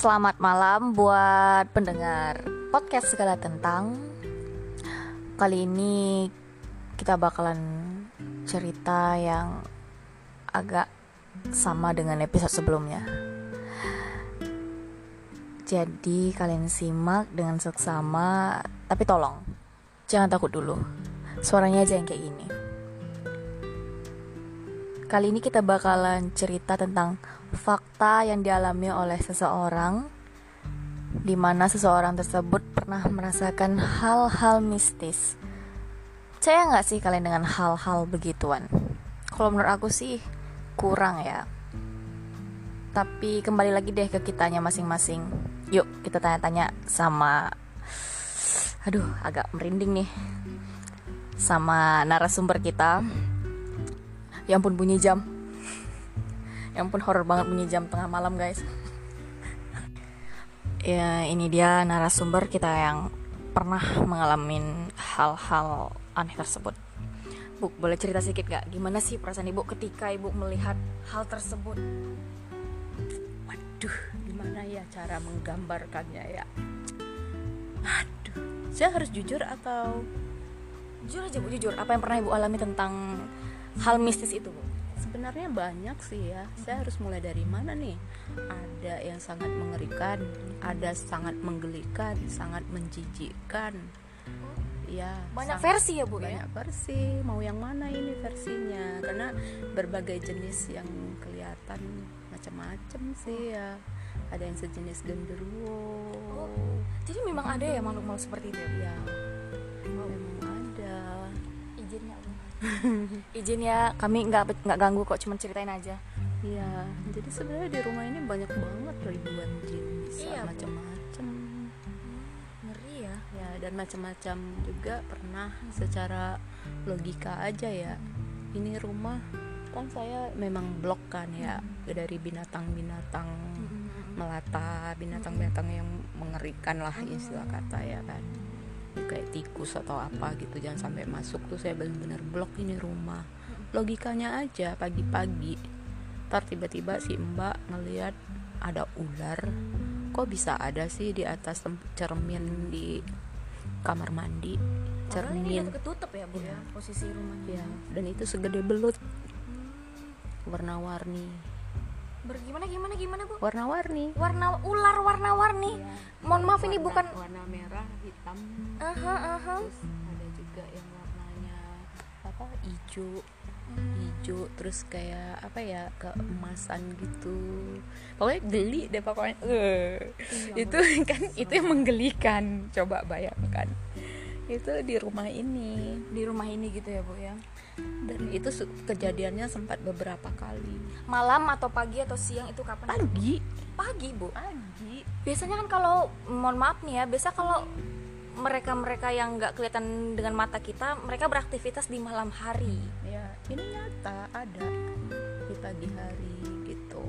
Selamat malam buat pendengar podcast segala tentang. Kali ini kita bakalan cerita yang agak sama dengan episode sebelumnya. Jadi kalian simak dengan seksama, tapi tolong jangan takut dulu. Suaranya aja yang kayak gini. Kali ini kita bakalan cerita tentang fakta yang dialami oleh seseorang di mana seseorang tersebut pernah merasakan hal-hal mistis. Percaya nggak sih kalian dengan hal-hal begituan? Kalau menurut aku sih kurang ya. Tapi kembali lagi deh ke kitanya masing-masing. Yuk kita tanya-tanya sama Aduh agak merinding nih Sama narasumber kita Ya ampun bunyi jam Ya ampun horror banget bunyi jam tengah malam guys Ya ini dia narasumber kita yang pernah mengalami hal-hal aneh tersebut Bu, boleh cerita sedikit gak? Gimana sih perasaan ibu ketika ibu melihat hal tersebut? Waduh, gimana ya cara menggambarkannya ya? Aduh, saya harus jujur atau Jujur aja bu, jujur Apa yang pernah ibu alami tentang hal mistis itu bu? sebenarnya banyak sih ya. Saya harus mulai dari mana nih? Ada yang sangat mengerikan, ada sangat menggelikan, sangat menjijikkan. Ya, Banyak sangat- versi ya bu ya? banyak versi. Mau yang mana ini versinya? Karena berbagai jenis yang kelihatan macam-macam sih ya. Ada yang sejenis genderuwo. Jadi memang ada ya makhluk-makhluk seperti itu ya? Ya, memang Izin ya, kami nggak nggak ganggu kok, cuma ceritain aja Iya, jadi sebenarnya di rumah ini banyak banget ribuan jin bisa Iya, macam-macam. Ngeri ya Ya, dan macam-macam juga pernah secara logika aja ya. Ini rumah kan saya memang blok kan ya dari binatang-binatang melata, binatang-binatang yang mengerikan lah istilah kata ya kan. Ya, kayak tikus atau apa gitu jangan sampai masuk tuh saya benar-benar blok ini rumah. Logikanya aja pagi-pagi ntar tiba-tiba si mbak ngelihat ada ular kok bisa ada sih di atas cermin di kamar mandi? Cermin. ketutup ya bu ya, posisi rumahnya. Ya dan itu segede belut warna-warni Bergimana gimana gimana bu? warna-warni. Warna ular warna-warni. Mohon maaf ini bukan warna merah hitam. Aha, aha. terus ada juga yang warnanya apa hijau. Hijau terus kayak apa ya keemasan gitu. Pokoknya geli deh pokoknya. Eh, itu kan itu yang menggelikan. Coba bayangkan. Itu di rumah ini. Di rumah ini gitu ya bu ya dan itu kejadiannya sempat beberapa kali. Malam atau pagi atau siang itu kapan? pagi. Pagi bu? Pagi. Biasanya kan kalau, mohon maaf nih ya Biasa kalau mereka-mereka yang nggak kelihatan dengan mata kita Mereka beraktivitas di malam hari. Ya ini nyata ada di pagi hari gitu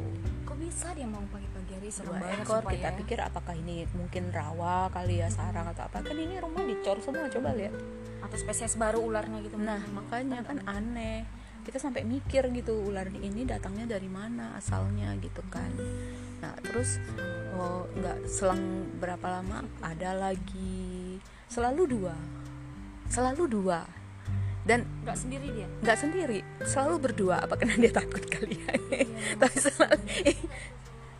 Kok bisa dia mau pagi-pagi serem dua banget ekor sumpah kita ya. pikir apakah ini mungkin rawa kali ya sarang atau apa. Kan ini rumah dicor semua coba lihat. Atau spesies baru ularnya gitu. Nah makanya kan aneh. Kita sampai mikir gitu ular ini datangnya dari mana asalnya gitu kan. Nah terus oh nggak selang berapa lama ada lagi. Selalu dua. Selalu dua. Dan nggak sendiri dia? nggak sendiri selalu berdua. Apa karena dia takut kali ya? Tapi selalu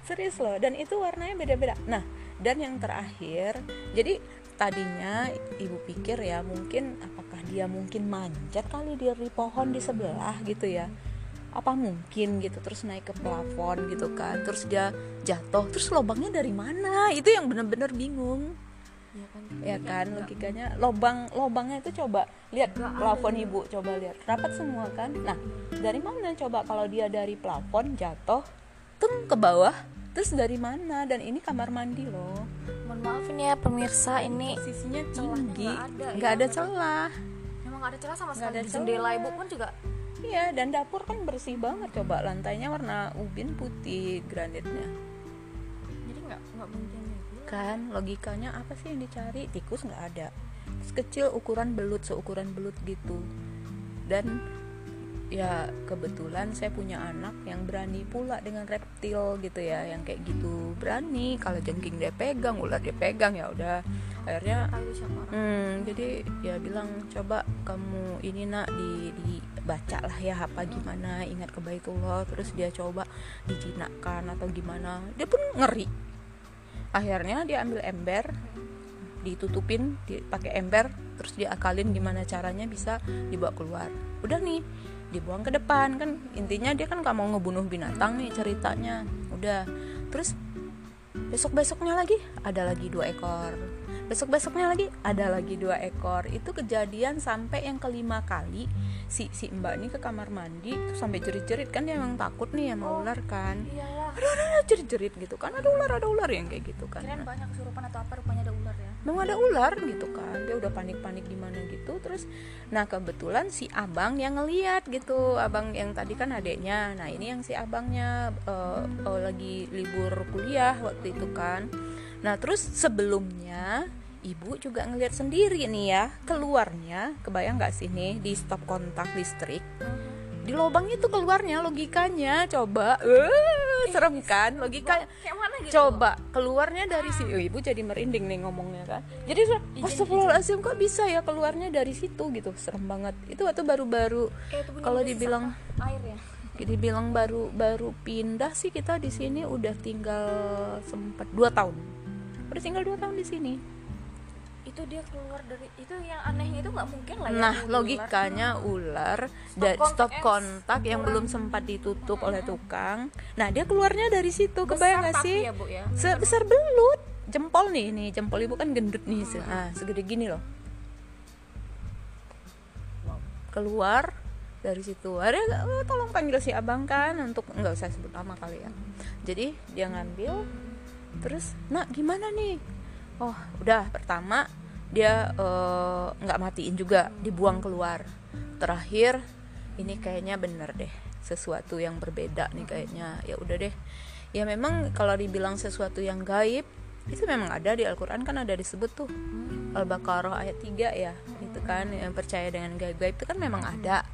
serius loh dan itu warnanya beda-beda. Nah dan yang terakhir jadi tadinya ibu pikir ya mungkin apakah dia mungkin manjat kali dari pohon di sebelah gitu ya? Apa mungkin gitu terus naik ke plafon gitu kan terus dia jatuh terus lubangnya dari mana? Itu yang bener-bener bingung. Iya kan? Ya kan logikanya. Lobang lobangnya itu coba lihat plafon ibu coba lihat. Rapat semua kan? Nah dari mana coba kalau dia dari plafon jatuh tung ke bawah terus dari mana? Dan ini kamar mandi loh. Mohon maaf ini ya pemirsa ini sisinya tinggi nggak ada, nggak ada bener. celah. Emang nggak ada celah sama sekali. ada jendela ibu pun juga iya dan dapur kan bersih banget coba. Lantainya warna ubin putih granitnya. Jadi nggak nggak mungkin ya kan logikanya apa sih yang dicari? Tikus nggak ada. Terus kecil ukuran belut seukuran belut gitu. Dan ya kebetulan saya punya anak yang berani pula dengan reptil gitu ya yang kayak gitu. Berani kalau jengking dia pegang ular dia pegang ya udah. Akhirnya hmm, jadi ya bilang coba kamu ini nak di, di baca lah ya apa gimana ingat ke baitullah terus dia coba dijinakkan atau gimana. Dia pun ngeri. Akhirnya dia ambil ember ditutupin dipakai ember terus diakalin gimana caranya bisa dibawa keluar. Udah nih dibuang ke depan kan intinya dia kan gak mau ngebunuh binatang nih ceritanya. Udah terus besok besoknya lagi ada lagi dua ekor. Besok besoknya lagi ada lagi dua ekor. Itu kejadian sampai yang kelima kali si si mbak ini ke kamar mandi tuh sampai jerit jerit kan dia emang takut nih sama oh, ular kan. iyalah. ada ada jerit jerit gitu kan. Ada ular ada ular yang kayak gitu kan. Kirain banyak kesurupan atau apa rupanya memang ada ular gitu kan dia udah panik panik gimana gitu terus nah kebetulan si abang yang ngeliat gitu abang yang tadi kan adeknya nah ini yang si abangnya uh, uh, lagi libur kuliah waktu itu kan. Nah terus sebelumnya ibu juga ngelihat sendiri nih ya keluarnya kebayang nggak sih nih di stop kontak listrik di lubang itu keluarnya logikanya coba. Uh, serem kan? logika gitu? coba keluarnya dari si oh, ibu jadi merinding nih ngomongnya kan. Jadi astagfirullahaladzim kok bisa ya keluarnya dari situ gitu? Serem banget. Itu waktu baru-baru kalau dibilang air ya? dibilang baru baru pindah sih kita di sini udah tinggal sempat dua tahun. Udah tinggal dua tahun di sini itu dia keluar dari itu yang anehnya itu nggak mungkin lah ya nah logikanya ular dan stop kontak yang belum sempat ditutup oleh tukang. Nah dia keluarnya dari situ kebayang nggak sih? ya, Bu, ya? sebesar belut. Jempol nih nih jempol ibu kan gendut nih hmm. ah segede gini loh. Keluar dari situ. Ada oh, tolong panggil si abang kan untuk nggak usah sebut nama kali ya. Jadi dia ngambil terus nak gimana nih oh udah pertama dia eh, nggak uh, matiin juga dibuang keluar. Terakhir ini kayaknya bener deh sesuatu yang berbeda nih kayaknya. Ya udah deh. Ya memang kalau dibilang sesuatu yang gaib itu memang ada di Al-Quran kan ada disebut tuh Al-Baqarah ayat 3 ya itu kan yang percaya dengan gaib-gaib itu kan memang ada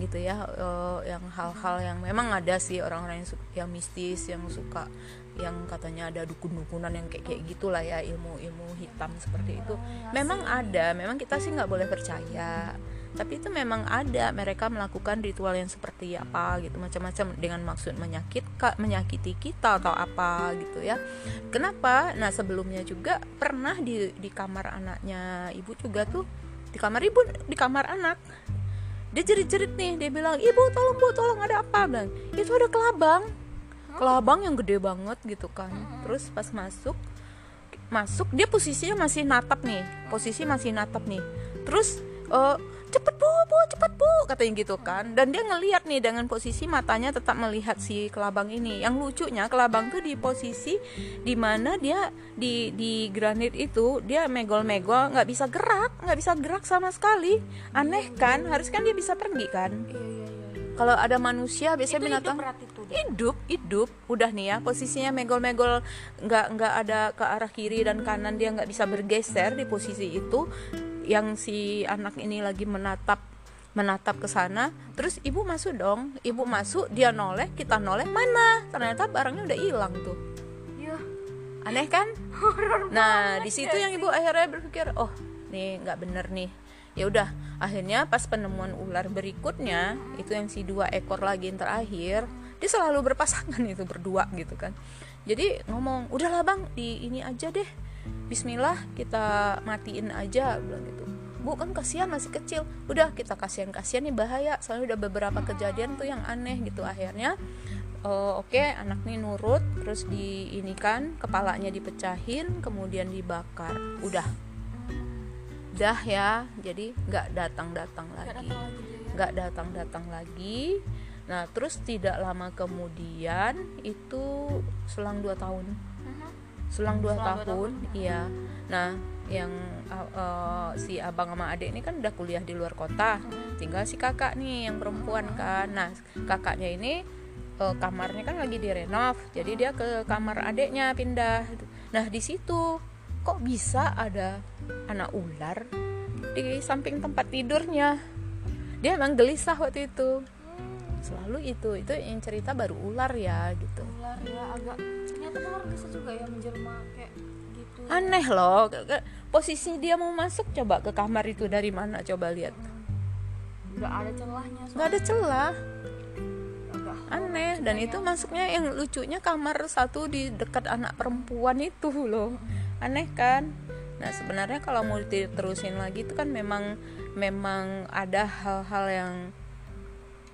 gitu ya uh, yang hal-hal yang memang ada sih orang-orang yang, yang mistis yang suka yang katanya ada dukun-dukunan yang kayak kayak gitulah ya ilmu-ilmu hitam seperti itu. Memang ada memang kita sih nggak boleh percaya. Tapi itu memang ada mereka melakukan ritual yang seperti apa gitu macam-macam dengan maksud menyakit menyakiti kita atau apa gitu ya. Kenapa? Nah sebelumnya juga pernah di di kamar anaknya ibu juga tuh di kamar ibu di kamar anak. Dia jerit-jerit nih dia bilang ibu tolong bu tolong ada apa? Bilang itu ada kelabang kelabang yang gede banget gitu kan. Terus pas masuk masuk dia posisinya masih natap nih. Posisi masih natap nih. Terus uh, cepet bu bu cepet bu katanya gitu kan. Dan dia ngelihat nih dengan posisi matanya tetap melihat si kelabang ini. Yang lucunya kelabang tuh di posisi di mana dia di di granit itu dia megol-megol nggak bisa gerak nggak bisa gerak sama sekali. Aneh kan? Harus kan dia bisa pergi kan? Iya, iya, iya kalau ada manusia biasanya itu binatang. hidup, hidup hidup. Udah nih ya posisinya megol-megol nggak nggak ada ke arah kiri dan kanan dia nggak bisa bergeser di posisi itu. Yang si anak ini lagi menatap menatap ke sana. Terus ibu masuk dong. Ibu masuk dia noleh kita noleh. Mana? Ternyata barangnya udah hilang tuh. Ya. aneh kan? Nah di situ yang ibu akhirnya berpikir oh nih nggak bener nih ya udah akhirnya pas penemuan ular berikutnya itu yang si dua ekor lagi yang terakhir dia selalu berpasangan itu berdua gitu kan. Jadi ngomong udahlah bang di ini aja deh. Bismillah kita matiin aja bilang gitu. Bu kan kasihan masih kecil. Udah kita kasihan kasihan nih bahaya. Soalnya udah beberapa kejadian tuh yang aneh gitu. Akhirnya uh, oke okay, anak nih nurut terus di ini kan kepalanya dipecahin kemudian dibakar. Udah dah ya jadi nggak datang datang lagi nggak datang datang lagi. Nah terus tidak lama kemudian itu selang dua tahun. Uh-huh. selang dua selang tahun iya. Nah yang uh, uh, si abang sama adik ini kan udah kuliah di luar kota. Uh-huh. tinggal si kakak nih yang perempuan uh-huh. kan. Nah kakaknya ini uh, kamarnya kan lagi direnov jadi dia ke kamar adiknya pindah. Nah di situ kok bisa ada anak ular di samping tempat tidurnya? Dia emang gelisah waktu itu. Selalu itu itu yang cerita baru ular ya gitu. Ular ya agak ternyata ular bisa juga ya menjelma kayak gitu. Aneh loh posisi dia mau masuk coba ke kamar itu dari mana coba lihat. Nggak ada celahnya nggak ada celah. Aneh dan itu masuknya yang lucunya kamar satu di dekat anak perempuan itu loh aneh kan? Nah sebenarnya kalau mau diterusin lagi itu kan memang memang ada hal-hal yang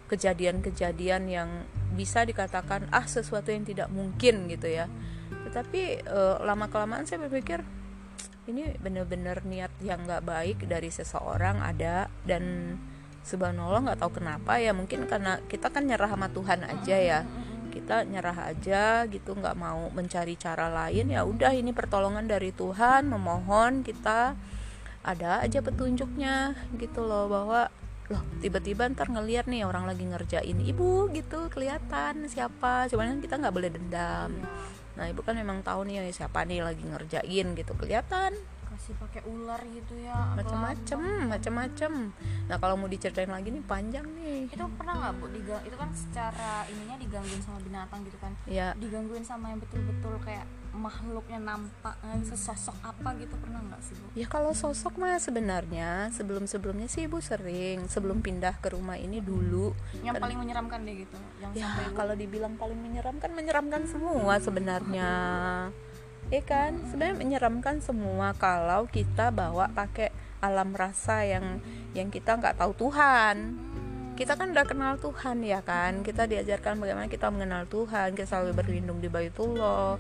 kejadian-kejadian yang bisa dikatakan ah sesuatu yang tidak mungkin gitu ya. Tetapi lama kelamaan saya berpikir ini bener-bener niat yang nggak baik dari seseorang ada dan subhanallah nggak tahu kenapa ya. Mungkin karena kita kan nyerah sama Tuhan aja ya kita nyerah aja gitu nggak mau mencari cara lain ya udah ini pertolongan dari Tuhan memohon kita ada aja petunjuknya gitu loh bahwa loh tiba-tiba ntar ngeliat nih orang lagi ngerjain ibu gitu kelihatan siapa cuman kan kita nggak boleh dendam. Nah ibu kan memang tahu nih siapa nih lagi ngerjain gitu kelihatan kasih pakai ular gitu ya macam-macam macam-macam nah kalau mau diceritain lagi nih panjang nih. Itu pernah nggak bu? Digang itu kan secara ininya digangguin sama binatang gitu kan? Ya digangguin sama yang betul-betul kayak makhluknya nampak eh, sesosok apa gitu pernah nggak sih bu? Ya kalau sosok mah sebenarnya sebelum sebelumnya sih ibu sering. Sebelum pindah ke rumah ini dulu. Yang Kan- paling menyeramkan deh gitu yang ya sampai kalau dibilang paling menyeramkan menyeramkan semua sebenarnya ya kan? Sebenarnya menyeramkan semua kalau kita bawa pakai alam rasa yang yang kita nggak tahu Tuhan. Kita kan udah kenal Tuhan ya kan? Kita diajarkan bagaimana kita mengenal Tuhan kita selalu berlindung di Baitullah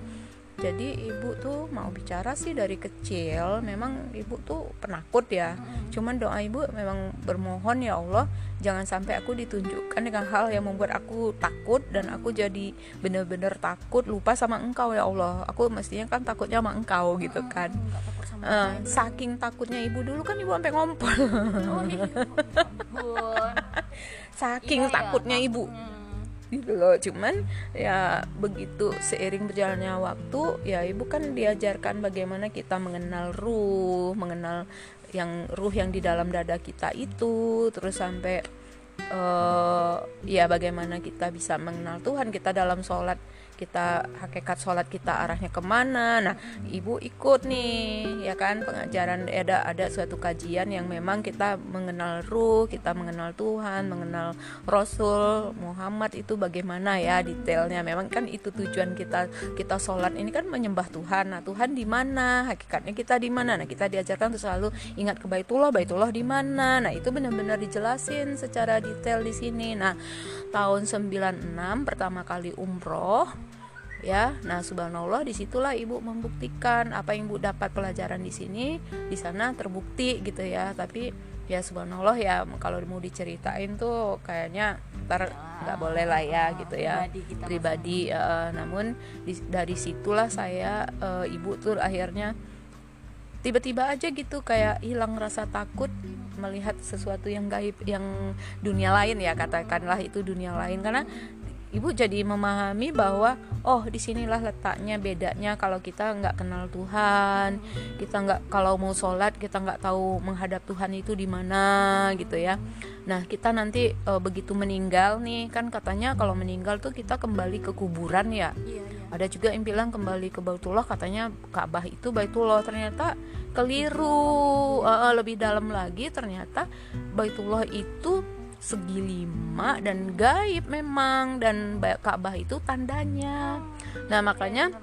jadi ibu tuh mau bicara sih dari kecil. Memang ibu tuh penakut ya. Cuman doa ibu memang bermohon ya Allah jangan sampai aku ditunjukkan dengan hal yang membuat aku takut dan aku jadi bener-bener takut lupa sama engkau ya Allah. Aku mestinya kan takutnya sama engkau gitu kan. lain. saking takutnya ibu dulu kan ibu sampai ngompol. Oh iya. Ya saking Iya ya, takutnya ibu. Hmm. Gitu loh. Cuman ya begitu seiring berjalannya waktu ya ibu kan diajarkan bagaimana kita mengenal ruh mengenal yang ruh yang di dalam dada kita itu terus sampai eh ya bagaimana kita bisa mengenal Tuhan kita dalam sholat kita hakikat sholat kita arahnya ke mana? Nah ibu ikut nih ya kan? Pengajaran ada ada suatu kajian yang memang kita mengenal ruh kita mengenal Tuhan mengenal Rasul Muhammad itu bagaimana ya detailnya. Memang kan itu tujuan kita kita sholat ini kan menyembah Tuhan. Nah Tuhan di mana? Hakikatnya kita di mana? Nah kita diajarkan untuk selalu ingat ke Baitullah Baitullah di mana? Nah itu benar-benar dijelasin secara detail di sini. Nah tahun 96 pertama kali umroh ya nah subhanallah di situlah ibu membuktikan apa yang ibu dapat pelajaran di sini. Di sana terbukti gitu ya. Tapi ya subhanallah ya kalau mau diceritain tuh kayaknya ntar nggak boleh lah ya gitu ya. Pribadi pribadi eh, namun di- dari situlah saya eh, ibu tuh akhirnya tiba-tiba aja gitu kayak hilang rasa takut melihat sesuatu yang gaib yang dunia lain ya katakanlah itu dunia lain. Karena ibu jadi memahami bahwa oh di sinilah letaknya bedanya kalau kita nggak kenal Tuhan kita nggak kalau mau sholat kita nggak tahu menghadap Tuhan itu di mana gitu ya. Nah kita nanti eh, begitu meninggal nih kan katanya kalau meninggal tuh kita kembali ke kuburan ya. Iya iya. Ada juga yang bilang kembali ke Baitullah katanya Ka'bah itu Baitullah. Ternyata keliru eh, lebih dalam lagi ternyata Baitullah itu segi lima dan gaib memang dan Ba- Ka'bah itu tandanya. Nah makanya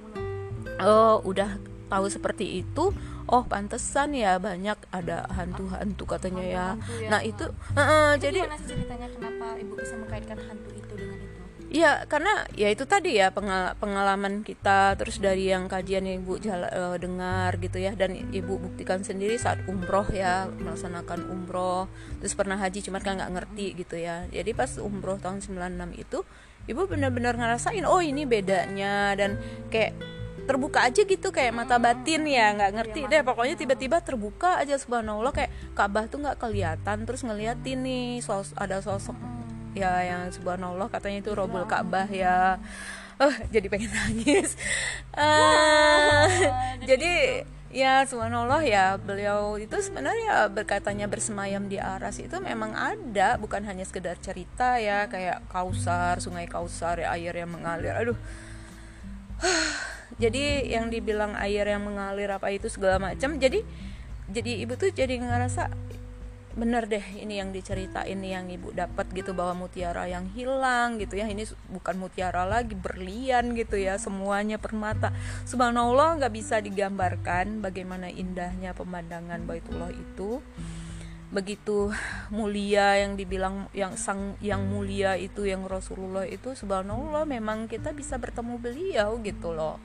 oh udah tahu seperti itu oh pantesan ya banyak ada hantu-hantu katanya ya. Ya. nah itu eh, eh, jadi jadi ceritanya kenapa ibu bisa mengkaitkan hantu itu dengan itu Iya, karena ya itu tadi ya pengal- pengalaman kita terus dari yang kajian yang ibu jala- eh, dengar gitu ya dan ibu buktikan sendiri saat umroh ya melaksanakan umroh terus pernah haji cuma kan nggak ngerti gitu ya. Jadi pas umroh tahun 96 itu ibu benar-benar ngerasain oh ini bedanya dan kayak terbuka aja gitu kayak mata batin ya nggak ngerti deh. Pokoknya tiba-tiba terbuka aja subhanallah kayak Ka'bah tuh nggak kelihatan terus ngeliatin nih sos ada sosok ya yang subhanallah katanya itu robul Ka'bah ya. eh jadi pengen nangis. Eh, jadi ya subhanallah ya. Beliau itu sebenarnya berkatanya bersemayam di aras itu memang ada bukan hanya sekedar cerita ya. Kayak kausar sungai kausar ya, air yang mengalir. Aduh. Jadi yang dibilang air yang mengalir apa itu segala macam jadi jadi ibu tuh jadi ngerasa bener deh ini yang diceritain yang ibu dapat gitu bahwa mutiara yang hilang gitu ya. Ini bukan mutiara lagi berlian gitu ya semuanya permata. Subhanallah nggak bisa digambarkan bagaimana indahnya pemandangan baitullah itu. Begitu mulia yang dibilang yang sang yang mulia itu yang Rasulullah itu subhanallah memang kita bisa bertemu beliau gitu loh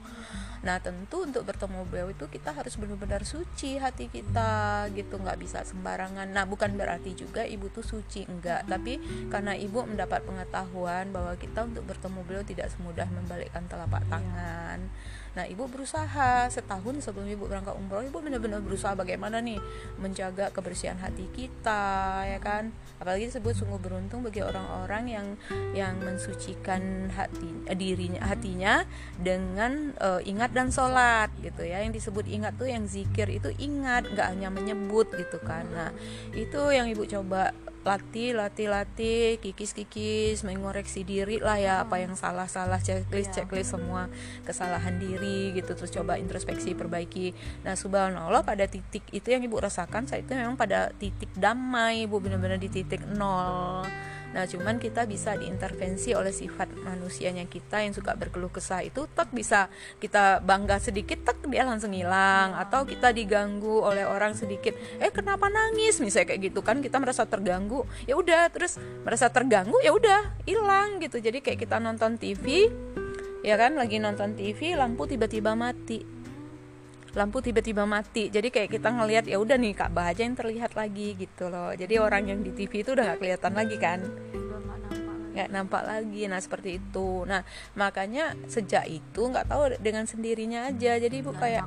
Nah tentu untuk bertemu beliau itu kita harus benar-benar suci hati kita gitu nggak bisa sembarangan. Nah bukan berarti juga ibu tuh suci enggak, tapi karena ibu mendapat pengetahuan bahwa kita untuk bertemu beliau tidak semudah membalikkan telapak iya. tangan. Nah, ibu berusaha setahun sebelum ibu berangkat umroh, ibu benar-benar berusaha bagaimana nih menjaga kebersihan hati kita, ya kan? Apalagi disebut sungguh beruntung bagi orang-orang yang yang mensucikan hati eh, dirinya hatinya dengan uh, ingat dan sholat gitu ya. Yang disebut ingat tuh yang zikir itu ingat, nggak hanya menyebut gitu kan. Nah, itu yang ibu coba latih latih latih kikis kikis mengoreksi diri lah ya apa yang salah salah checklist iya. checklist semua kesalahan diri gitu terus coba introspeksi perbaiki nah subhanallah pada titik itu yang ibu rasakan saat itu memang pada titik damai ibu benar-benar di titik nol Nah, cuman kita bisa diintervensi oleh sifat manusianya kita yang suka berkeluh kesah itu tak bisa kita bangga sedikit tak dia langsung hilang. Atau kita diganggu oleh orang sedikit eh kenapa nangis? Misalnya kayak gitu kan kita merasa terganggu ya udah. Terus merasa terganggu ya udah hilang gitu. Jadi kayak kita nonton TV ya kan lagi nonton TV lampu tiba-tiba mati lampu tiba-tiba mati. Jadi kayak kita ngelihat ya udah nih kak aja yang terlihat lagi gitu loh. Jadi orang yang di TV itu udah gak kelihatan lagi kan? Nggak nampak lagi. Nah seperti itu. Nah makanya sejak itu nggak tahu dengan sendirinya aja. Jadi ibu kayak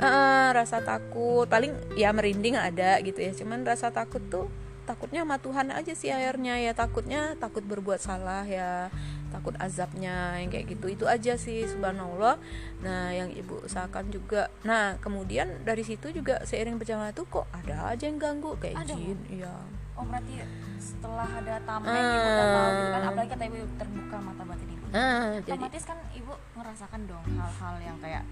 uh, rasa takut. Paling ya merinding ada gitu ya. Cuman rasa takut tuh takutnya sama Tuhan aja sih akhirnya ya. Takutnya takut berbuat salah ya takut azabnya yang kayak gitu. Itu aja sih subhanallah. Nah yang ibu usahakan juga. Nah kemudian dari situ juga seiring berjalan itu kok ada aja yang ganggu kayak ada, jin iya. Oh berarti setelah ada tamu yang ibu tahu gitu kan? Apalagi kata ibu terbuka mata batin ibu uh, otomatis kan ibu merasakan dong hal-hal yang kayak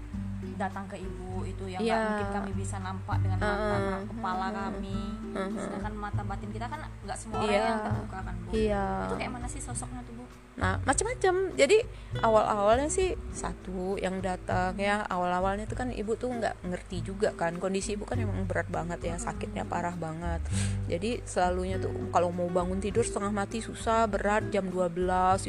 datang ke ibu itu yang yeah. mungkin kami bisa nampak dengan mata uh, kepala kami. Uh, sedangkan mata batin kita kan nggak semua orang yeah. yang terbuka kan bu. Yeah. itu kayak mana sih sosoknya tuh bu nah macam-macam jadi awal-awalnya sih satu yang datang ya. Awal-awalnya itu kan ibu tuh nggak ngerti juga kan. Kondisi ibu kan emang berat banget ya sakitnya parah banget. Jadi selalunya tuh kalau mau bangun tidur setengah mati susah berat jam 12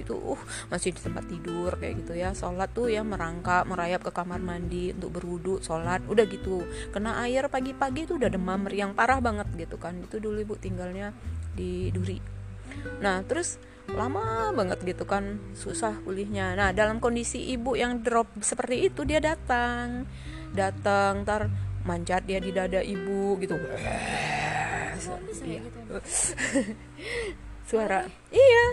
itu uh masih di tempat tidur kayak gitu ya. Sholat tuh ya merangkak merayap ke kamar mandi untuk berwudu sholat udah gitu. Kena air pagi-pagi tuh udah demam meriang parah banget gitu kan. Itu dulu ibu tinggalnya di Duri. Nah terus lama banget gitu kan susah pulihnya nah dalam kondisi ibu yang drop seperti itu dia datang datang ntar manjat dia di dada ibu gitu. Suara iya.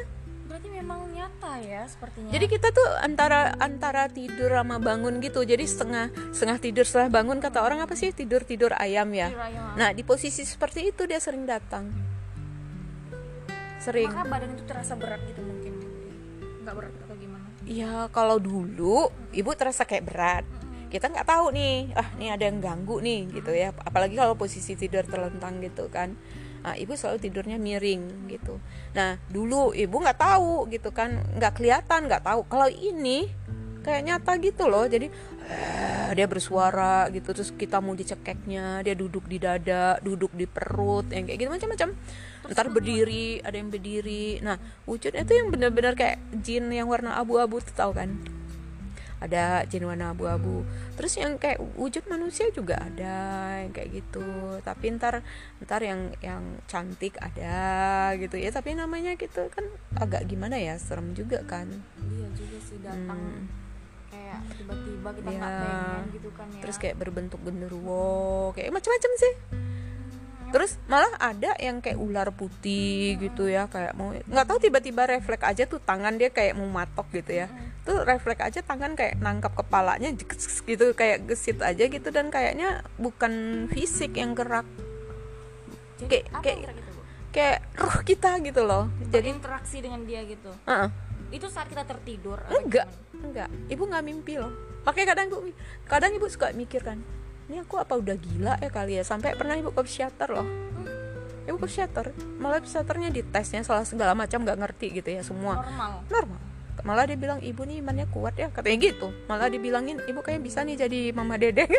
berarti memang nyata ya sepertinya. Jadi kita tuh antara antara tidur sama bangun gitu. Jadi setengah setengah tidur setelah bangun kata orang apa sih? Tidur tidur ayam ya. Nah di posisi seperti itu dia sering datang sering. Maka badan itu terasa berat gitu mungkin. Nggak berat atau gimana? Ya kalau dulu ibu terasa kayak berat. Kita nggak tahu nih ah nih ada yang ganggu nih gitu ya. Apalagi kalau posisi tidur terlentang gitu kan. Nah, ibu selalu tidurnya miring gitu. Nah dulu ibu nggak tahu gitu kan. Nggak kelihatan nggak tahu. Kalau ini kayak nyata gitu loh. Jadi eh, dia bersuara gitu terus kita mau dicekeknya dia duduk di dada duduk di perut yang kayak gitu macam-macam. Ntar berdiri ada yang berdiri. Nah wujudnya itu yang benar-benar kayak jin yang warna abu-abu tuh tau kan? Ada jin warna abu-abu. Terus yang kayak wujud manusia juga ada yang kayak gitu. Tapi ntar ntar yang yang cantik ada gitu. Ya tapi namanya gitu kan agak gimana ya serem juga kan. Iya juga sih datang hmm. Kayak tiba-tiba kita nggak ya. pengen gitu kan ya. Terus kayak berbentuk genderuwo kayak macam-macam sih. Terus malah ada yang kayak ular putih gitu ya kayak mau nggak tahu tiba-tiba refleks aja tuh tangan dia kayak mau matok gitu ya. Tuh refleks aja tangan kayak nangkap kepalanya gitu kayak gesit aja gitu. Dan kayaknya bukan fisik yang gerak. Jadi kayak kayak kayak ruh kita gitu loh. Jadi interaksi dengan dia gitu. Uh-uh. Itu saat kita tertidur enggak. enggak. Ibu nggak mimpi loh. Makanya kadang ibu kadang ibu suka mikir kan ini aku apa udah gila ya kali ya? Sampai pernah ibu ke psikiater loh. Ibu ke psikiater malah psikiaternya ditesnya salah segala macam nggak ngerti gitu ya semua. Normal. Normal. Malah dia bilang ibu nih imannya kuat ya katanya gitu. Malah dibilangin ibu kayak bisa nih jadi mama dede.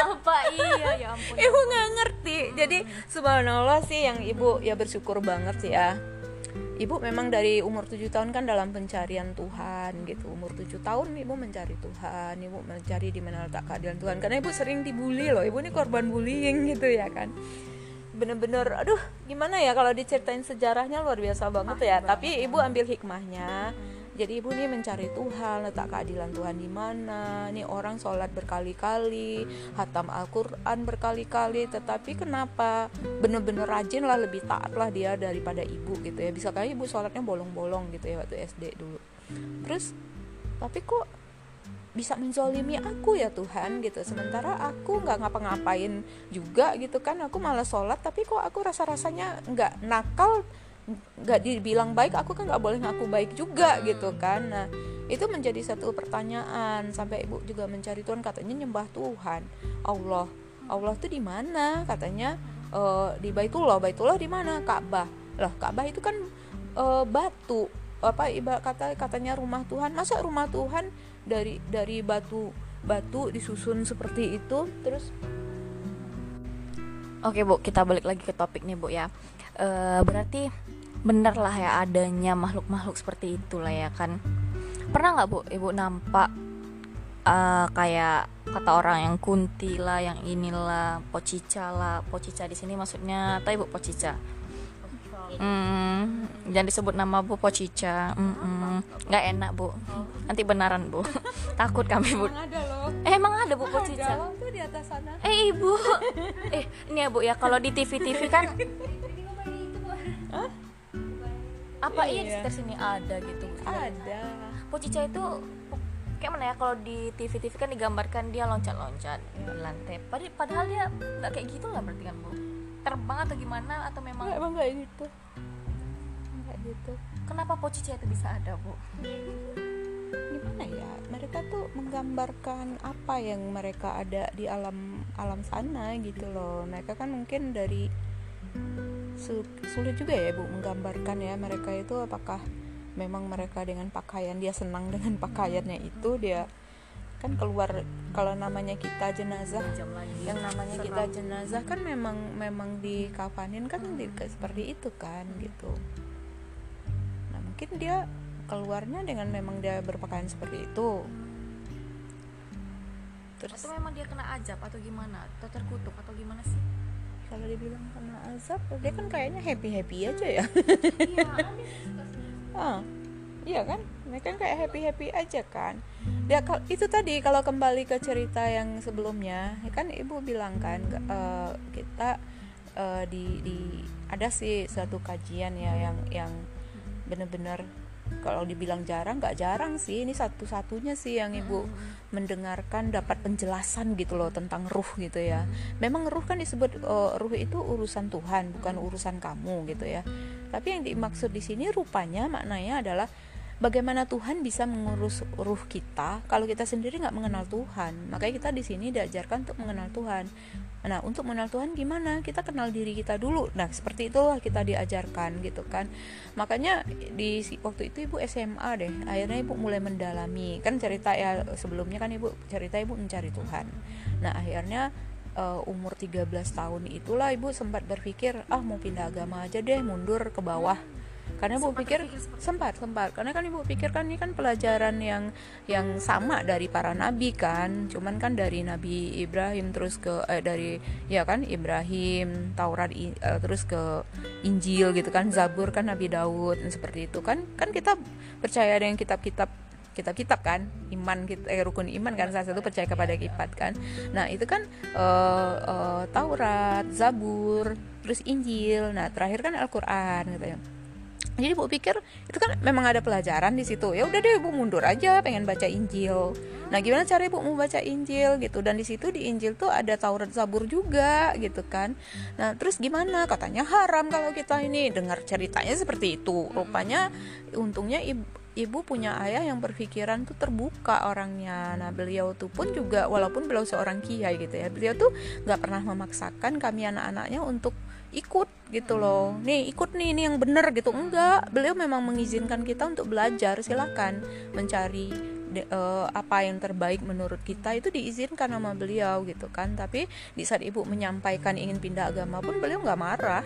Apa? Iya ya ampun ibu nggak ngerti. Jadi subhanallah sih yang ibu ya bersyukur banget sih ya ibu memang dari umur 7 tahun kan dalam pencarian Tuhan gitu. Umur 7 tahun ibu mencari Tuhan ibu mencari di mana letak keadilan Tuhan. Karena ibu sering dibully loh ibu ini korban bullying gitu ya kan. Bener-bener aduh gimana ya kalau diceritain sejarahnya luar biasa banget ya. Tapi ibu ambil hikmahnya jadi ibu nih mencari Tuhan letak keadilan Tuhan di mana? Nih orang sholat berkali-kali hatam Al-Quran berkali-kali. Tetapi kenapa? Bener-bener rajin lah lebih taat lah dia daripada ibu gitu ya. Bisa kayak ibu sholatnya bolong-bolong gitu ya waktu SD dulu. Terus tapi kok bisa menzolimi aku ya Tuhan? gitu. Sementara aku nggak ngapa-ngapain juga gitu kan. Aku malah sholat tapi kok aku rasa-rasanya nggak nakal nggak dibilang baik aku kan nggak boleh ngaku baik juga gitu kan. Nah itu menjadi satu pertanyaan. Sampai ibu juga mencari Tuhan katanya nyembah Tuhan. Allah Allah tuh di mana? Katanya eh, di Baitullah. Baitullah di mana? Ka'bah. Lah Ka'bah itu kan eh, batu. Apa ibarat kata katanya rumah Tuhan. Masa rumah Tuhan dari dari batu batu disusun seperti itu? Terus? Oke bu, kita balik lagi ke topik nih bu ya. Eh, berarti bener lah ya adanya makhluk-makhluk seperti itulah ya kan. Pernah nggak bu, ibu nampak eh, kayak kata orang yang kunti lah, yang inilah, pocica lah, pocica di sini maksudnya, tahu ibu pocica? Hmm, jangan disebut nama bu pocica, Mm-mm. nggak enak bu. Nanti benaran bu, takut kami bu. ada loh Eh, emang ada bu pocica? tuh di atas sana Eh ibu, eh ini ya bu ya kalau di TV TV kan apa iya, di Iya. sekitar sini ada gitu. Ada Pocica itu kayak mana ya kalau di TV TV kan digambarkan dia loncat-loncat di lantai. Padahal, padahal dia nggak kayak gitu lah berarti kan bu. Terbang atau gimana atau memang Enggak, emang nggak gitu nggak gitu kenapa pocica itu bisa ada bu? gimana ya mereka tuh menggambarkan apa yang mereka ada di alam alam sana gitu loh mereka kan mungkin dari sulit juga ya bu menggambarkan ya mereka itu apakah memang mereka dengan pakaian dia senang dengan pakaiannya itu dia kan keluar kalau namanya kita jenazah yang namanya kita jenazah kan memang memang dikafanin kan kayak seperti itu kan gitu nah mungkin dia keluarnya dengan memang dia berpakaian seperti itu terus Atau memang dia kena ajab atau gimana? Atau terkutuk atau gimana sih? Kalau dibilang kena azab dia kan kayaknya happy happy aja ya. Iya, ah iya kan? Mereka kan kayak happy happy aja kan. Kal- itu tadi kalau kembali ke cerita yang sebelumnya ya kan ibu bilang kan eh, kita eh, di di ada sih satu kajian ya yang yang benar-benar kalau dibilang jarang nggak jarang sih. Ini satu-satunya sih yang ibu mendengarkan dapat penjelasan gitu loh tentang ruh gitu ya. Memang ruh kan disebut eh, ruh itu urusan Tuhan bukan urusan kamu gitu ya. Tapi yang dimaksud di sini rupanya maknanya adalah bagaimana Tuhan bisa mengurus ruh kita kalau kita sendiri nggak mengenal Tuhan? Makanya kita di sini diajarkan untuk mengenal Tuhan. Nah untuk mengenal Tuhan gimana? Kita kenal diri kita dulu. Nah seperti itulah kita diajarkan gitu kan. Makanya di waktu itu ibu SMA deh akhirnya ibu mulai mendalami. Kan cerita ya sebelumnya kan ibu cerita ibu mencari Tuhan. Nah akhirnya eh, umur 13 tahun itulah ibu sempat berpikir ah mau pindah agama aja deh mundur ke bawah karena ibu pikir sempat sempat. Karena kan ibu pikir kan ini kan pelajaran yang yang sama dari para nabi kan. Cuman kan dari nabi Ibrahim terus ke eh, dari ya kan Ibrahim Taurat eh, terus ke Injil gitu kan. Zabur kan Nabi Daud dan seperti itu kan. Kan kita percaya dengan kitab-kitab kitab-kitab kan. Iman kita eh, rukun iman kan. Salah satu percaya kepada kitab kan. Nah itu kan uh, uh, Taurat Zabur terus Injil. Nah terakhir kan Al-Quran gitu ya jadi ibu pikir itu kan memang ada pelajaran di situ. Ya udah deh ibu mundur aja pengen baca Injil. Nah gimana cara ibu mau baca Injil gitu? Dan di situ di Injil tuh ada Taurat Zabur juga gitu kan. Nah terus gimana? Katanya haram kalau kita ini. Dengar ceritanya seperti itu. Rupanya untungnya ibu ibu punya ayah yang berpikiran tuh terbuka orangnya. Nah beliau tuh pun juga walaupun beliau seorang kiai gitu ya beliau tuh nggak pernah memaksakan kami anak-anaknya untuk ikut gitu loh. Nih ikut nih ini yang bener gitu. Enggak beliau memang mengizinkan kita untuk belajar. Silakan mencari de, uh, apa yang terbaik menurut kita. Itu diizinkan sama beliau gitu kan. Tapi di saat ibu menyampaikan ingin pindah agama pun beliau nggak marah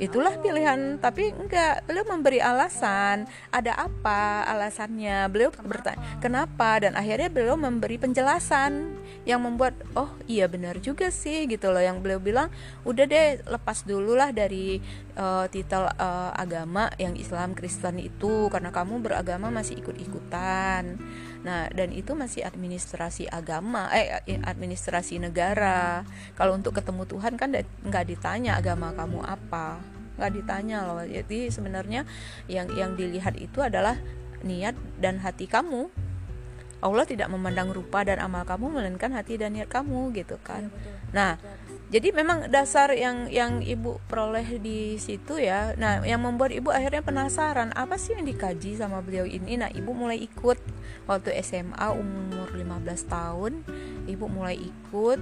itulah pilihan tapi enggak. Beliau memberi alasan ada apa alasannya? Beliau bertanya kenapa? Dan akhirnya beliau memberi penjelasan yang membuat oh iya benar juga sih gitu loh. Yang beliau bilang udah deh lepas dulu lah dari uh, titel uh, agama yang Islam Kristen itu karena kamu beragama masih ikut-ikutan Nah, dan itu masih administrasi agama, eh administrasi negara. Kalau untuk ketemu Tuhan kan nggak ditanya agama kamu apa, nggak ditanya loh. Jadi sebenarnya yang yang dilihat itu adalah niat dan hati kamu. Allah tidak memandang rupa dan amal kamu melainkan hati dan niat kamu gitu kan. Ya, Nah, jadi memang dasar yang yang ibu peroleh di situ ya. Nah yang membuat ibu akhirnya penasaran apa sih yang dikaji sama beliau ini? Nah ibu mulai ikut. Waktu SMA umur 15 tahun ibu mulai ikut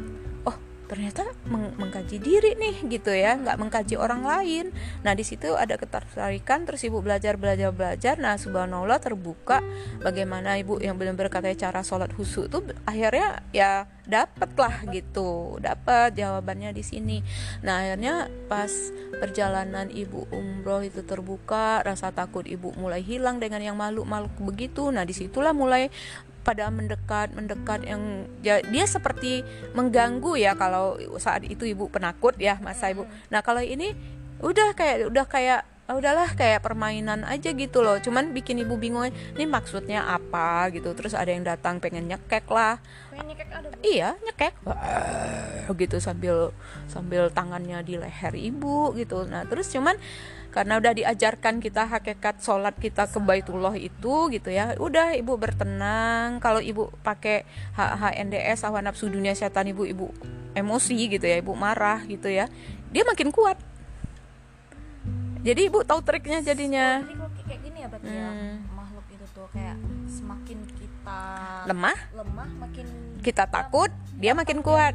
ternyata meng mengkaji diri nih gitu ya. Nggak mengkaji orang lain. Nah di situ ada ketertarikan terus ibu belajar belajar belajar. Nah subhanallah terbuka bagaimana ibu yang belum berkata cara sholat husu tuh akhirnya ya dapet lah gitu. Dapat jawabannya di sini. Nah akhirnya pas perjalanan ibu umroh itu terbuka rasa takut ibu mulai hilang dengan yang malu-malu begitu. Nah di situlah mulai pada mendekat mendekat yang ya, dia seperti mengganggu ya kalau saat itu ibu penakut ya masa ibu. Nah kalau ini udah kayak udah kayak oh, udahlah kayak permainan aja gitu loh. Cuman bikin ibu bingung ini maksudnya apa? gitu. Terus ada yang datang pengen nyekek lah. Nyekek ada, iya nyekek. Gitu sambil sambil tangannya di leher ibu gitu. Nah terus cuman karena udah diajarkan kita hakikat sholat kita ke baitullah itu gitu ya. Udah ibu bertenang. Kalau ibu pakai HNDS hawa nafsu dunia setan ibu ibu emosi gitu ya ibu marah gitu ya dia makin kuat. Jadi ibu tahu triknya jadinya. Oh, kayak gini ya berarti ya, hmm. ya makhluk itu tuh kayak semakin kita lemah. lemah makin kita takut dia makin kuat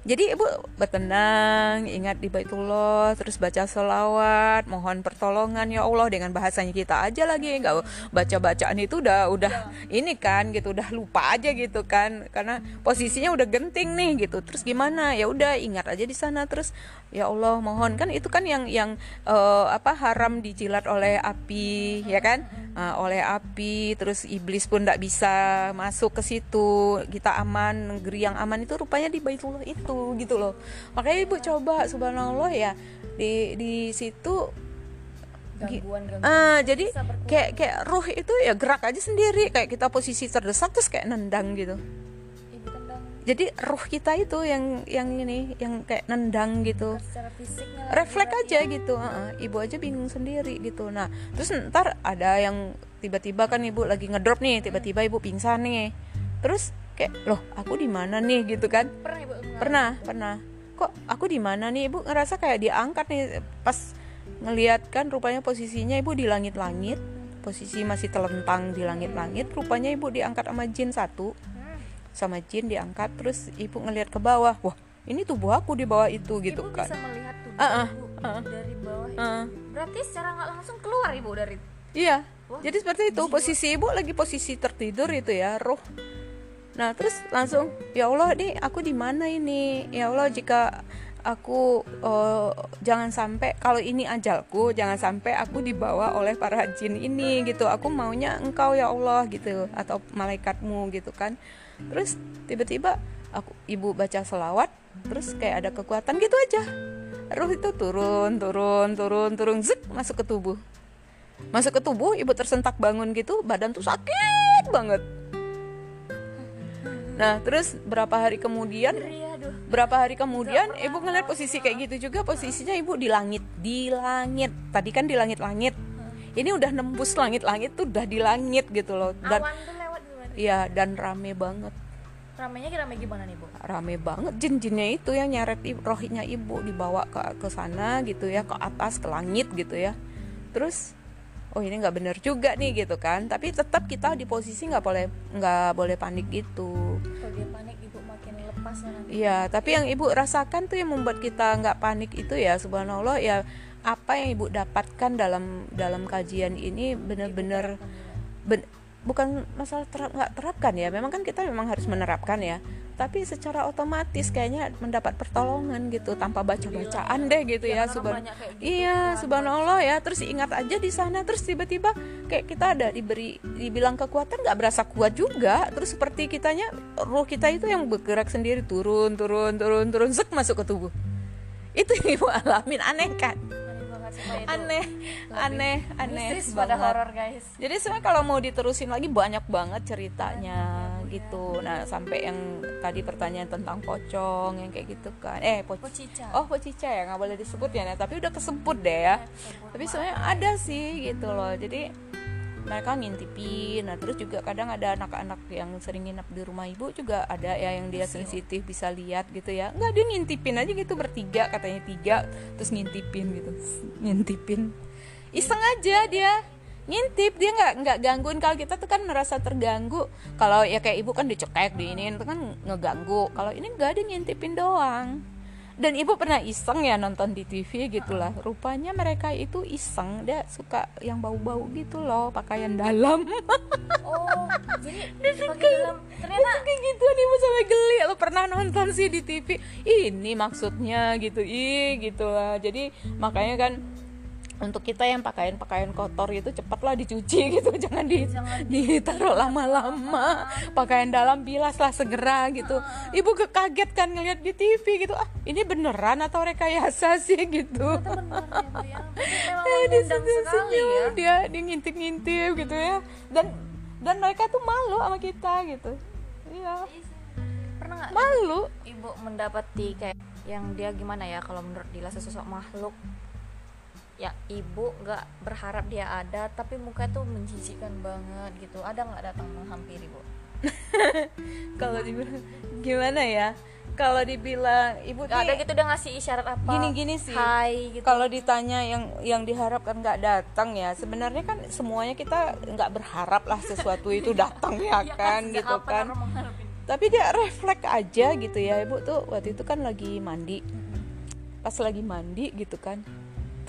jadi ibu bertenang ingat di Baitullah terus baca selawat mohon pertolongan ya Allah dengan bahasanya kita aja lagi nggak baca bacaan itu udah udah ya. ini kan gitu udah lupa aja gitu kan karena posisinya udah genting nih gitu terus gimana ya udah ingat aja di sana terus ya Allah mohon. Kan itu kan yang yang uh, apa haram dijilat oleh api ya kan? Uh, oleh api terus iblis pun tidak bisa masuk ke situ. Kita aman negeri yang aman itu rupanya di Baitullah itu gitu loh. Makanya ibu coba subhanallah ya. Di di situ gangguan, gangguan. Uh, jadi kayak kayak ruh itu ya gerak aja sendiri. Kayak kita posisi terdesak terus kayak nendang gitu jadi ruh kita itu yang yang ini yang kayak nendang gitu. Refleks aja ya. gitu uh -uh. ibu aja bingung sendiri gitu. Nah terus ntar ada yang tiba-tiba kan ibu lagi ngedrop nih tiba-tiba ibu pingsan nih. Terus kayak loh aku di mana nih? gitu kan. Pernah ibu pernah pernah. Kok aku di mana nih? Ibu ngerasa kayak diangkat nih pas ngeliat kan rupanya posisinya ibu di langit-langit posisi masih telentang di langit-langit rupanya ibu diangkat sama jin satu sama jin diangkat terus ibu ngelihat ke bawah wah ini tubuh aku di bawah itu gitu ibu kan. bisa melihat tubuh uh, uh, uh, dari bawah uh. itu. berarti secara nggak langsung keluar ibu dari iya wah, jadi seperti itu. jiwa. posisi ibu lagi posisi tertidur itu ya roh nah terus langsung ya Allah nih aku di mana ini? Ya Allah jika aku uh, jangan sampai kalau ini ajalku jangan sampai aku dibawa oleh para jin ini gitu. Aku maunya engkau ya Allah gitu atau malaikatmu gitu kan terus tiba-tiba aku ibu baca selawat terus kayak ada kekuatan gitu aja. Ruh itu turun turun turun turun zek masuk ke tubuh. Masuk ke tubuh ibu tersentak bangun gitu badan tuh sakit banget. Nah terus berapa hari kemudian berapa hari kemudian ibu ngeliat posisi kayak gitu juga posisinya ibu di langit di langit. Tadi kan di langit-langit. Ini udah nembus langit-langit tuh udah di langit gitu loh. Dan Iya dan rame banget. Ramenya rame gimana nih, Bu? rame banget. Jin-jinnya itu yang nyeret ibu, rohnya ibu dibawa ke ke sana gitu ya ke atas ke langit gitu ya. Terus oh ini nggak bener juga nih gitu kan. Tapi tetap kita di posisi nggak boleh nggak boleh panik gitu. Kalau dia panik, Ibu makin lepas ya nanti. Iya, tapi yang ibu rasakan tuh yang membuat kita nggak panik itu ya, subhanallah ya apa yang ibu dapatkan dalam dalam kajian ini benar-benar ben- bukan masalah terap nggak terapkan ya, memang kan kita memang harus menerapkan ya, tapi secara otomatis kayaknya mendapat pertolongan gitu tanpa baca bacaan deh gitu ya, orang subhan gitu iya subhanallah ya, terus ingat aja di sana terus tiba-tiba kayak kita ada diberi dibilang kekuatan nggak berasa kuat juga, terus seperti kitanya roh kita itu yang bergerak sendiri turun turun turun turun sek masuk ke tubuh. Itu yang ibu alamin aneh kan Aneh aneh aneh aneh pada horor, guys. jadi sebenarnya kalau mau diterusin lagi banyak banget ceritanya gitu. Nah sampai yang tadi pertanyaan tentang pocong yang kayak gitu kan. Eh poc Pocica. oh pocica ya nggak boleh disebut ya nah, tapi udah kesebut deh ya. Tapi sebenarnya ada sih gitu loh. Jadi mereka ngintipin. Nah terus juga kadang ada anak-anak yang sering nginep di rumah ibu juga ada ya yang dia sensitif bisa lihat gitu ya. Nggak dia ngintipin aja gitu bertiga katanya tiga terus ngintipin gitu. Ngintipin. Iseng aja dia. Ngintip dia nggak nggak gangguin. Kalau kita tuh kan merasa terganggu. Kalau ya kayak ibu kan dicekek di ini itu kan ngeganggu. Kalau ini nggak ada ngintipin doang dan ibu pernah iseng ya nonton di TV gitulah. Rupanya mereka itu iseng dia suka yang bau-bau gitu loh pakaian dalam. Oh, jadi pakai dalam. Ternyata kayak gitu nih ibu sampai geli. Lo pernah nonton sih di TV ini maksudnya gitu ih gitu lah jadi makanya kan untuk kita yang pakaian-pakaian kotor itu cepatlah dicuci gitu. Jangan di ditaruh lama-lama. Pakaian dalam bilas lah segera gitu. Ibu kekaget kan ngeliat di TV gitu. Ah ini beneran atau rekayasa sih gitu? Ya, ya. Eh, dia mengundang senyum ya. dia dia ngintip-ngintip gitu ya. Dan dan mereka tuh malu sama kita gitu. Iya. Pernah nggak malu. Ibu mendapati kayak yang dia gimana ya kalau menurut Dila sesosok makhluk ya ibu nggak berharap dia ada tapi muka tuh menjijikkan banget gitu. Ada nggak datang menghampiri bu? Kalau dibilang gimana ya? Kalau dibilang ibu nggak ada gitu dia ngasih isyarat apa? Gini-gini sih. Hai gitu. Kalau ditanya yang yang diharapkan nggak datang ya sebenarnya kan semuanya kita nggak berharap lah sesuatu itu datang ya kan sejak gitu kan. tapi dia refleks aja gitu ya ibu tuh waktu itu kan lagi mandi. Pas lagi mandi gitu kan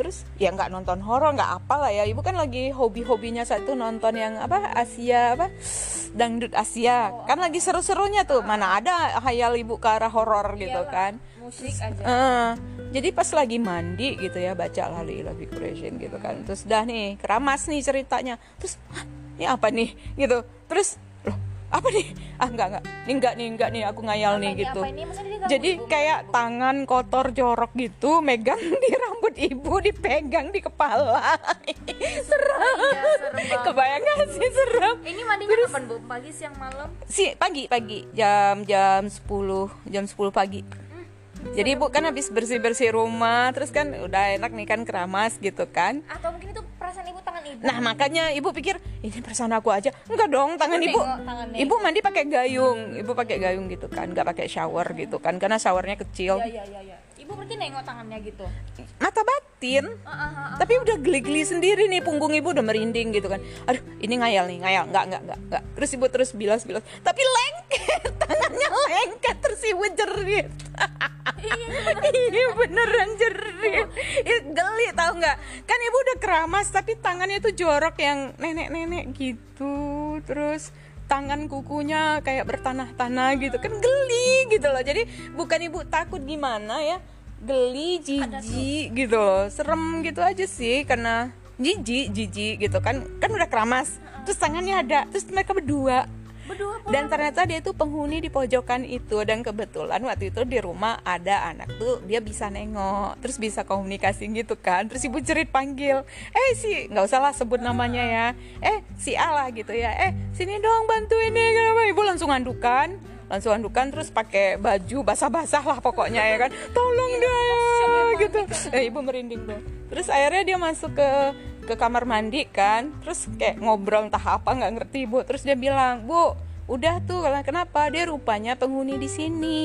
terus ya nggak nonton horor nggak apa lah ya. Ibu kan lagi hobi-hobinya satu nonton yang apa Asia apa dangdut Asia. Kan lagi seru-serunya tuh. Mana ada hayal ibu ke arah horor gitu kan. musik aja. Eh, jadi pas lagi mandi gitu ya baca lali ilahi Quraisyin gitu kan. Terus dah nih keramas nih ceritanya. Terus "Hah, ini apa nih? gitu. Terus apa nih? Ah enggak enggak ini enggak nih enggak nih aku ngayal nih Ini gitu. ini? Jadi ibu? kayak tangan kotor jorok gitu megang di rambut ibu dipegang di kepala. Serem. serem banget. kebayang gak sih serem? Ini mandinya kapan bu? Pagi siang malam? Si pagi pagi. Jam jam 10 jam 10 pagi jadi ibu kan habis bersih bersih rumah terus kan udah enak nih kan keramas gitu kan. Atau mungkin itu perasaan ibu tangan ibu? Nah makanya ibu pikir ini perasaan aku aja. Enggak dong tangan Ibu tangannya. ibu mandi pakai gayung. Ibu pakai gayung gitu kan nggak pakai shower gitu kan karena showernya kecil. Ya ya ya ya ibu berarti nengok tangannya gitu. Mata batin. Ah, ah, ah, ah. tapi udah geli-geli sendiri nih punggung ibu udah merinding gitu kan. Aduh ini ngayal nih ngayal. Nggak nggak nggak nggak. Terus ibu terus bilas bilas. Tapi lengket tangannya lengket terus ibu jerit. Iya beneran jerit. Ih, geli tau nggak? Kan ibu udah keramas tapi tangannya tuh jorok yang nenek-nenek gitu. Terus tangan kukunya kayak bertanah-tanah gitu. Kan geli gitu loh. Jadi bukan ibu takut gimana ya geli jijik gitu. Loh serem gitu aja sih karena jijik jijik gitu kan. Kan udah keramas. Terus tangannya ada. Terus mereka berdua. Dan ternyata dia tuh penghuni di pojokan itu. Dan kebetulan waktu itu di rumah ada anak tuh dia bisa nengok. Terus bisa komunikasi gitu kan. Terus ibu cerit panggil eh si nggak usah lah sebut namanya ya. Eh si Allah gitu ya. Eh sini dong bantuin nih kenapa ibu langsung andukan langsung andukan terus pakai baju basah-basah lah pokoknya ya kan. Tolong dia gitu. Eh, ibu merinding tuh terus akhirnya dia masuk ke ke kamar mandi kan. Terus kayak ngobrol entah apa nggak ngerti bu. Terus dia bilang bu udah tuh kenapa? Dia rupanya penghuni di sini.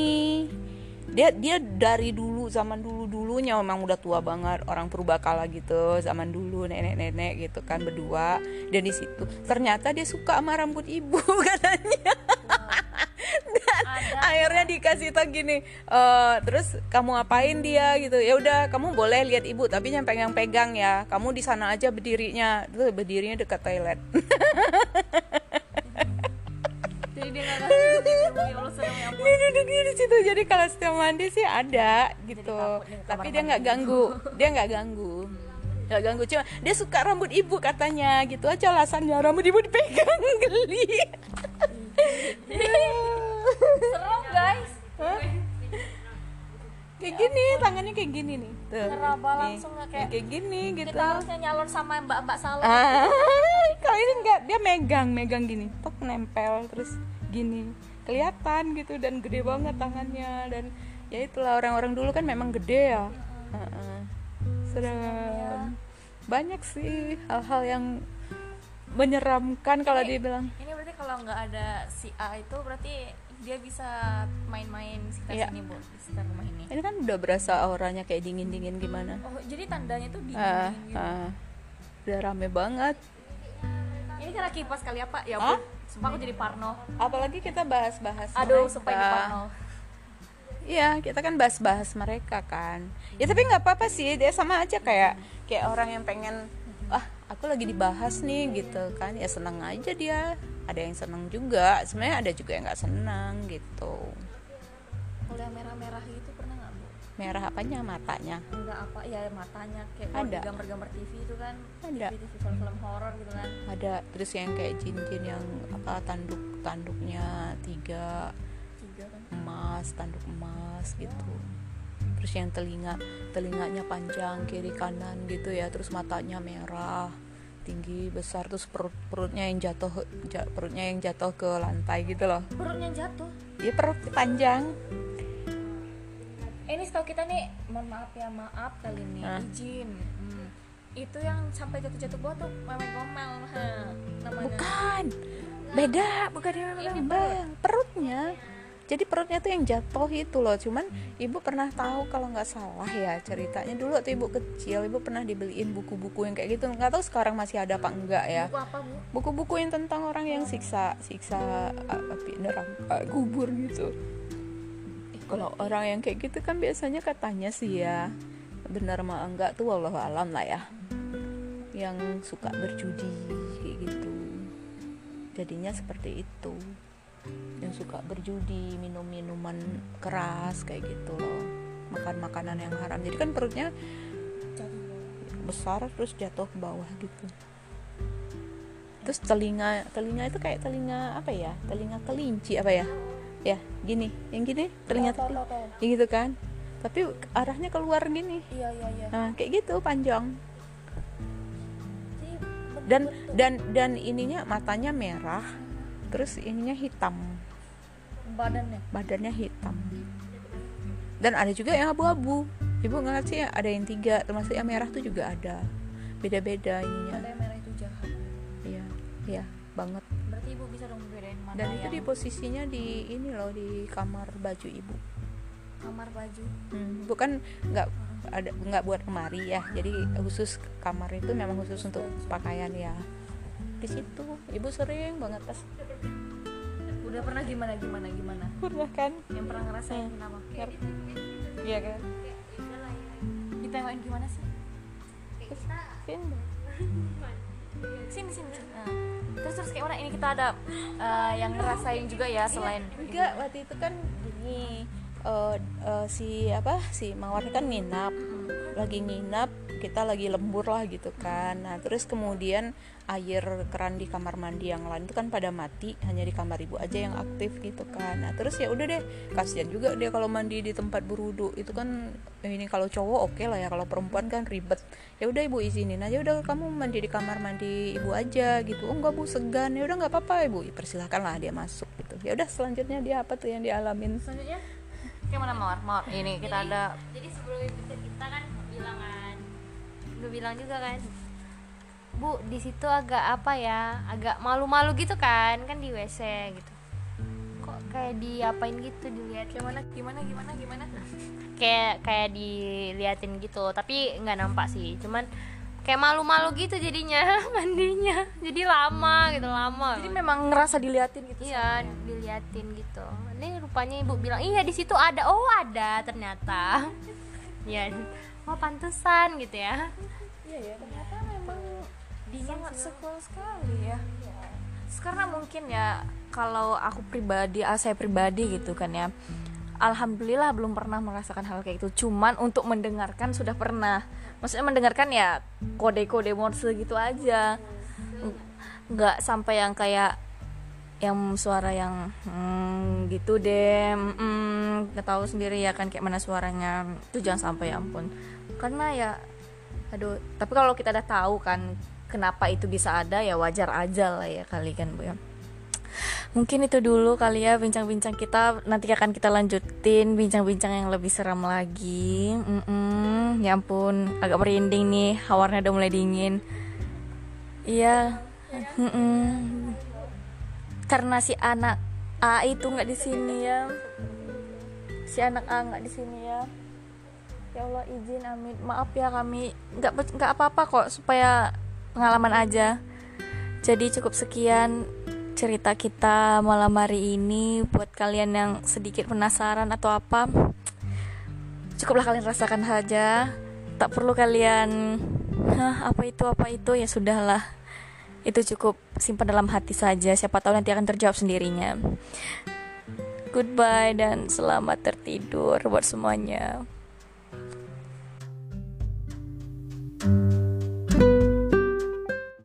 Dia dia dari dulu zaman dulu dulunya memang udah tua banget orang purbakala gitu zaman dulu nenek nenek gitu kan berdua. Dan di situ ternyata dia suka sama rambut ibu katanya dan akhirnya dikasih tau gini e, terus kamu apain dia? Gitu. Ya udah kamu boleh lihat ibu tapi yang pegang-pegang ya. Kamu di sana aja berdirinya. Tuh berdirinya dekat toilet. Jadi dia nggak ya dia duduknya di situ. Jadi kalau setiap mandi sih ada gitu. Tapi dia nggak ganggu. Dia nggak ganggu. Nggak ganggu. Cuma dia suka rambut ibu katanya. Gitu aja alasannya. Rambut ibu dipegang geli serem guys. Kayak gini tangannya kayak gini nih. Tuh. Ngeraba nih. langsung nggak kayak- kayak gini gitu. kita harusnya nyalon sama mbak-mbak salon. Ah kalau ini enggak dia megang megang gini. Tok nempel terus gini. Kelihatan gitu dan gede banget tangannya. Dan ya itulah orang-orang dulu kan memang gede ya. Heeh. serem. Banyak sih hal-hal yang menyeramkan kalau dibilang ini berarti kalau nggak ada si A itu berarti dia bisa main-main di sekitar Iya. sini bu di sekitar rumah ini ini kan udah berasa auranya kayak dingin-dingin gimana oh jadi tandanya tuh dingin dingin gitu ah. udah rame banget ini karena kipas kali ya pak ya Hah? bu sumpah aku jadi parno apalagi kita bahas-bahas aduh mereka. sumpah ini parno Iya, kita kan bahas-bahas mereka kan. Ya tapi nggak apa-apa sih, dia sama aja kayak kayak orang yang pengen, ah aku lagi dibahas nih gitu kan, ya senang aja dia. Ada yang senang juga, sebenarnya ada juga yang nggak senang gitu. kalau yang merah-merah itu pernah nggak bu Merah apanya matanya? enggak apa ya matanya kayak Ada. gambar-gambar TV itu kan Ada. TV, TV film-film horor gitu kan Ada terus yang kayak jin-jin yang apa tanduk tanduknya tiga tiga kan emas, tanduk emas gitu. Terus yang telinga telinganya panjang kiri kanan gitu ya, terus matanya merah tinggi besar terus perut perutnya yang jatuh ja- perutnya yang jatuh ke lantai gitu loh. Perutnya jatuh? Dia perut panjang. Ini setahu kita nih mohon maaf ya maaf kali ini Hah? izin. Hmm. itu yang sampai jatuh-jatuh bawah tuh memek gomel namanya. Bukan. Beda bukan dia bang perutnya jadi perutnya tuh yang jatuh itu loh. Cuman ibu pernah tahu kalau nggak salah ya ceritanya. Dulu waktu ibu kecil ibu pernah dibeliin buku-buku yang kayak gitu. Nggak tahu sekarang masih ada apa enggak ya. Buku apa bu? Buku-buku yang tentang orang yang siksa siksa uh, api neraka kubur gitu. Kalau orang yang kayak gitu kan biasanya katanya sih ya benar mah enggak tuh Allah alam lah ya. Yang suka berjudi kayak gitu. Jadinya seperti itu yang suka berjudi minum minuman keras kayak gitu loh. Makan makanan yang haram. Jadi kan perutnya besar terus jatuh ke bawah gitu. Terus telinga telinga itu kayak telinga apa ya? Telinga kelinci apa ya? Ya gini. Yang gini telinga tahu. Ya gitu kan? Tapi arahnya keluar gini. Iya iya iya. Nah kayak gitu panjang. Dan dan dan ininya matanya merah terus ininya hitam. Badannya? Badannya hitam. Dan ada juga yang abu-abu. Ibu ngeliat sih ada yang tiga termasuk yang merah tuh juga ada. Beda-beda ininya. Ada yang merah itu jahat. Iya iya banget. Berarti ibu bisa dong bedain mana dan itu yang di posisinya di ini loh di kamar baju ibu. Kamar baju. Hmm, bukan nggak ada nggak buat lemari ya. Jadi khusus kamar itu memang khusus untuk pakaian ya di situ. Ibu sering banget pas udah pernah gimana gimana gimana? Pernah kan? Yang pernah ngerasain kenapa iya kan? Ditengokin gimana sih? Sini. sini sini, sini. Nah, terus terus kayak mana? Ini kita ada eh, yang ngerasain juga ya selain enggak. Waktu itu kan gini eh, eh, si apa si mawar kan nginap lagi nginap kita lagi lembur lah gitu kan. Nah terus kemudian air keran di kamar mandi yang lain itu kan pada mati hanya di kamar ibu aja yang aktif gitu kan. Nah terus ya udah deh kasihan juga dia kalau mandi di tempat berwudu. Itu kan eh, ini kalau cowok oke lah ya kalau perempuan kan ribet. Ya udah ibu izinin aja udah kamu mandi di kamar mandi ibu aja gitu. Oh enggak bu segan. Ya udah nggak apa-apa ibu. Persilahkan lah dia masuk gitu. Ya udah selanjutnya dia apa tuh yang dialamin? Selanjutnya gimana mawar mawar ini kita ada jadi sebelum itu kita kan bilang kan gue bilang juga kan bu di situ agak apa ya agak malu-malu gitu kan kan di wc gitu. Kok kayak diapain gitu dilihat? Gimana gimana gimana gimana? Kayak kayak diliatin gitu tapi nggak nampak sih. Cuman kayak malu-malu gitu jadinya mandinya. Jadi lama gitu lama. Jadi memang ngerasa diliatin gitu iya diliatin gitu ini rupanya ibu bilang iya di situ ada. Oh ada ternyata. Ya oh pantesan gitu ya. Iya ya ternyata memang sangat seksual sekali ya. Karena mungkin ya kalau aku pribadi ah, saya pribadi gitu kan ya alhamdulillah belum pernah merasakan hal kayak itu. Cuman untuk mendengarkan sudah pernah. Maksudnya mendengarkan ya kode-kode morse gitu aja. Nggak sampai yang kayak yang suara yang hmm, gitu deh hmm, tahu sendiri ya kan kayak mana suaranya. Itu jangan sampai ya ampun. Karena ya aduh tapi kalau kita udah tahu kan kenapa itu bisa ada ya wajar aja lah ya kali kan bu ya. Mungkin itu dulu kali ya bincang-bincang kita. Nanti akan kita lanjutin bincang-bincang yang lebih seram lagi. Mm-mm, ya ampun agak merinding nih hawarnya udah mulai dingin. Iya. Mm-mm. Karena si anak A itu nggak di sini ya. Si anak A nggak di sini ya. Ya Allah izin amin. Maaf ya kami. Nggak nggak apa-apa kok supaya pengalaman aja. Jadi cukup sekian cerita kita malam hari ini. Buat kalian yang sedikit penasaran atau apa cukuplah kalian rasakan saja. Tak perlu kalian Hah, apa itu apa itu? Ya sudahlah itu cukup simpan dalam hati saja. Siapa tahu nanti akan terjawab sendirinya. Goodbye dan selamat tertidur buat semuanya. thank you